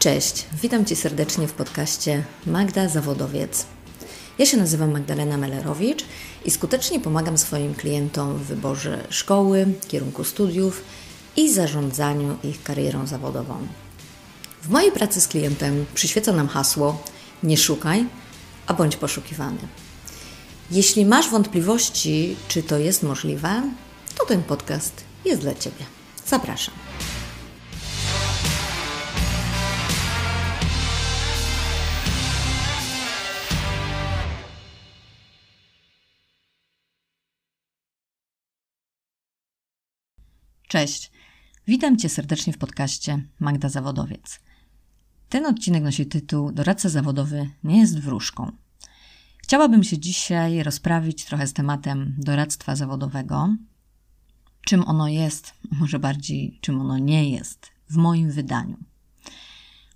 Cześć, witam Cię serdecznie w podcaście Magda Zawodowiec. Ja się nazywam Magdalena Melerowicz i skutecznie pomagam swoim klientom w wyborze szkoły, kierunku studiów i zarządzaniu ich karierą zawodową. W mojej pracy z klientem przyświeca nam hasło nie szukaj, a bądź poszukiwany. Jeśli masz wątpliwości, czy to jest możliwe, to ten podcast jest dla Ciebie. Zapraszam. Cześć. Witam Cię serdecznie w podcaście Magda Zawodowiec. Ten odcinek nosi tytuł Doradca zawodowy nie jest wróżką. Chciałabym się dzisiaj rozprawić trochę z tematem doradztwa zawodowego. Czym ono jest, może bardziej czym ono nie jest, w moim wydaniu.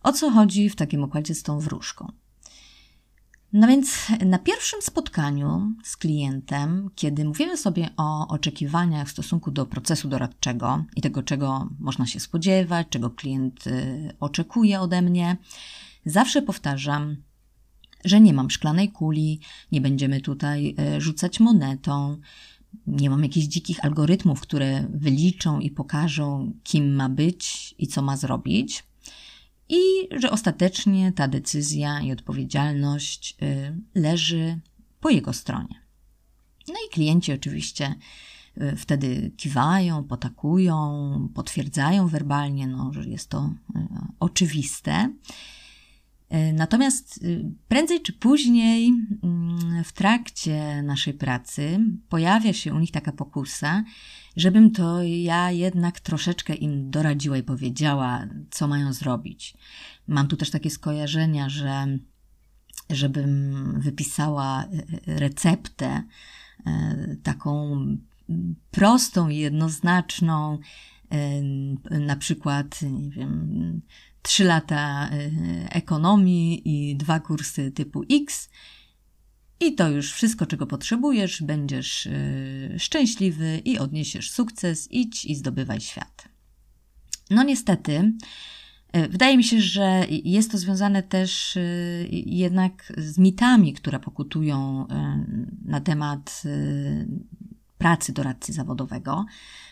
O co chodzi w takim układzie z tą wróżką? No więc na pierwszym spotkaniu z klientem, kiedy mówimy sobie o oczekiwaniach w stosunku do procesu doradczego i tego, czego można się spodziewać, czego klient y, oczekuje ode mnie, zawsze powtarzam, że nie mam szklanej kuli, nie będziemy tutaj y, rzucać monetą, nie mam jakichś dzikich algorytmów, które wyliczą i pokażą, kim ma być i co ma zrobić i że ostatecznie ta decyzja i odpowiedzialność y, leży po jego stronie. No i klienci oczywiście y, wtedy kiwają, potakują, potwierdzają werbalnie, no, że jest to y, oczywiste. Natomiast prędzej czy później mm, w trakcie naszej pracy pojawia się u nich taka pokusa, żebym to ja jednak troszeczkę im doradziła i powiedziała, co mają zrobić. Mam tu też takie skojarzenia, że żebym wypisała e, receptę e, taką prostą i jednoznaczną, e, na przykład, nie wiem, trzy lata ekonomii i dwa kursy typu X. I to już wszystko, czego potrzebujesz, będziesz yy, szczęśliwy i odniesiesz sukces, idź i zdobywaj świat. No niestety, yy, wydaje mi się, że jest to związane też jednak z mitami, które pokutują na temat pracy doradcy zawodowego.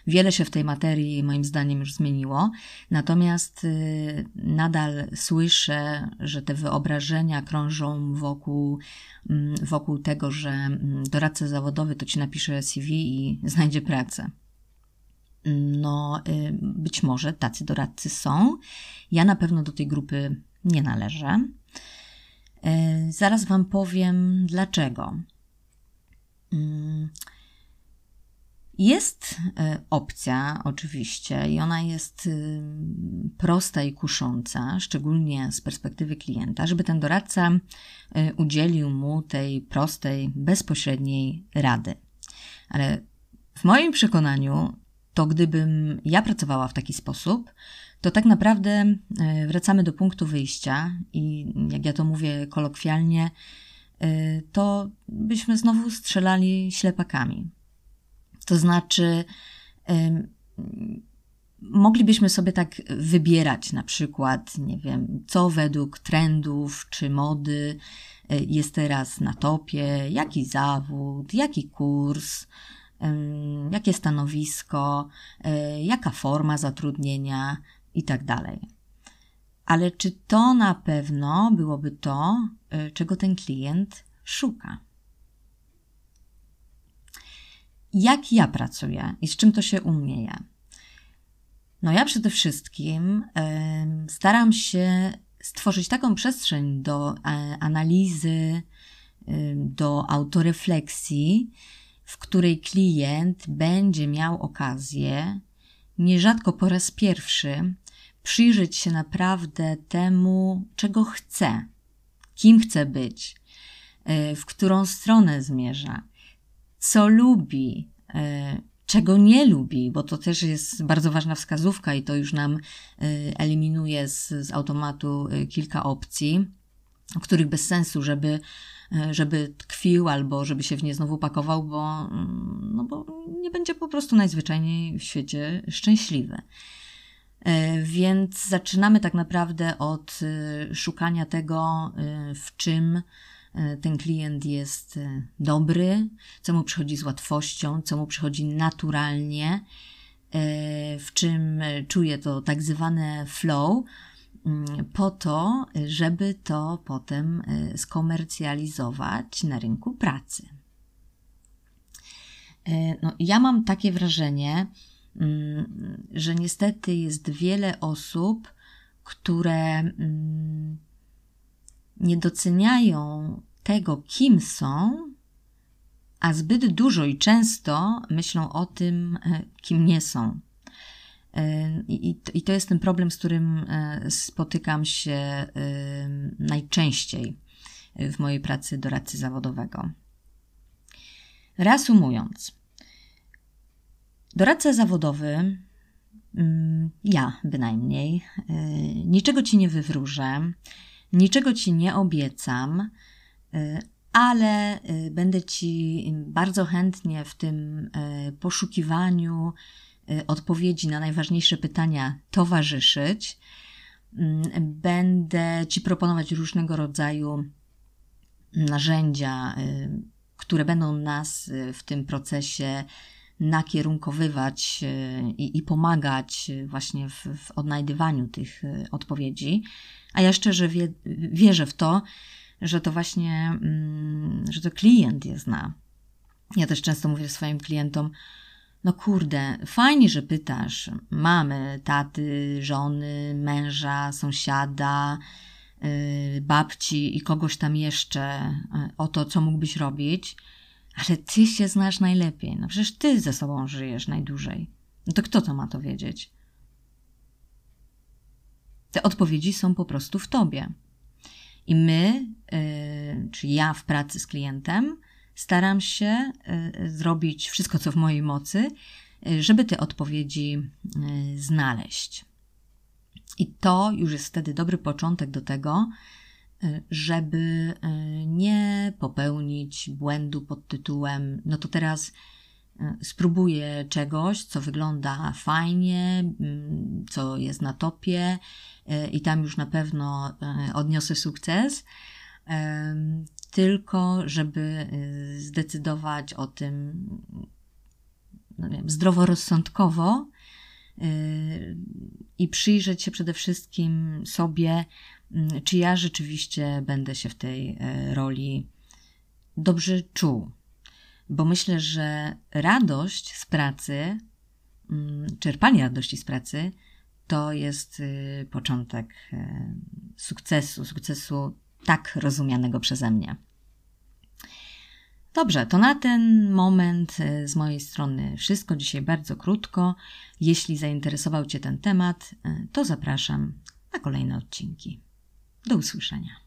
Wiele się w tej materii moim zdaniem już zmieniło, natomiast y, nadal słyszę, że te wyobrażenia krążą wokół, mm, wokół tego, że mm, doradca zawodowy to ci napisze CV i znajdzie pracę. No, y, być może tacy doradcy są. Ja na pewno do tej grupy nie należę. Y, zaraz Wam powiem dlaczego. Jest e, opcja, oczywiście, i ona jest y, prosta i kusząca, szczególnie z perspektywy klienta, żeby ten doradca y, udzielił mu tej prostej, bezpośredniej rady. Ale w moim przekonaniu, to gdybym ja pracowała w taki sposób, to tak naprawdę e, wracamy do punktu wyjścia i jak ja to mówię kolokwialnie, e, to byśmy znowu strzelali ślepakami. To znaczy, moglibyśmy sobie tak wybierać na przykład, nie wiem, co według trendów czy mody e, jest teraz na topie, jaki zawód, jaki kurs, jakie stanowisko, e, jaka forma zatrudnienia i tak. Ale czy to na pewno byłoby to, e, czego ten klient szuka? Jak ja pracuję i z czym to się u mnie je. No ja przede wszystkim y, staram się stworzyć taką przestrzeń do y, analizy, do autorefleksji, w której klient będzie miał okazję, nierzadko po raz pierwszy, przyjrzeć się naprawdę temu, czego chce, kim chce być, e, w którą stronę zmierza co lubi, e, czego nie lubi, bo to też jest bardzo ważna wskazówka i to już nam e, eliminuje z, z automatu e, kilka opcji, których bez sensu, żeby, żeby tkwił albo żeby się w nie znowu pakował, bo, mm, no bo nie będzie po prostu najzwyczajniej w świecie szczęśliwy. Więc zaczynamy tak naprawdę od szukania tego, w czym ten klient jest dobry, co mu przychodzi z łatwością, co mu przychodzi naturalnie, w czym czuje to tak zwane flow, Mm, po to, żeby to potem skomercjalizować na rynku pracy. No, ja mam takie wrażenie, mm, że niestety jest wiele osób, które mm, nie doceniają tego, kim są, a zbyt dużo i często myślą o tym, y, kim nie są. I, I to jest ten problem, z którym e, spotykam się najczęściej w mojej pracy doradcy zawodowego. Reasumując, doradca zawodowy, mm, ja bynajmniej, e, niczego ci nie wywróżę, niczego ci nie obiecam, e, ale będę ci bardzo chętnie w tym poszukiwaniu Y, odpowiedzi na najważniejsze pytania towarzyszyć. Mm, będę Ci proponować różnego rodzaju narzędzia, y, które będą nas y, w tym procesie nakierunkowywać i, i pomagać właśnie w, w, odnajdywaniu tych odpowiedzi. A ja szczerze wie, wierzę w to, że to właśnie, mm, że to klient je zna. Ja też często mówię swoim klientom, no kurde, fajnie, że pytasz mamy, taty, żony, męża, sąsiada, babci i kogoś tam jeszcze o to, co mógłbyś robić, ale ty się znasz najlepiej. No przecież ty ze sobą żyjesz najdłużej. No to kto to ma to wiedzieć? Te odpowiedzi są po prostu w tobie. I my, yy, czyli ja w pracy z klientem, staram się y, zrobić wszystko, co w mojej mocy, y, żeby te odpowiedzi y, znaleźć. I to już jest wtedy dobry początek do tego, żeby nie popełnić błędu pod tytułem: No to teraz spróbuję czegoś, co wygląda fajnie, mm, co jest na topie i tam już na pewno odniosę sukces. Tylko żeby zdecydować o tym no wiem, zdroworozsądkowo i przyjrzeć się przede wszystkim sobie, czy ja rzeczywiście będę się w tej y, roli dobrze czuł. Bo myślę, że radość z pracy, mm, czerpanie radości z pracy, to jest początek sukcesu, sukcesu tak rozumianego przeze mnie. Dobrze, to na ten moment e, z mojej strony wszystko. Dzisiaj bardzo krótko. Jeśli zainteresował Cię ten temat, e, to zapraszam na kolejne odcinki. Do usłyszenia.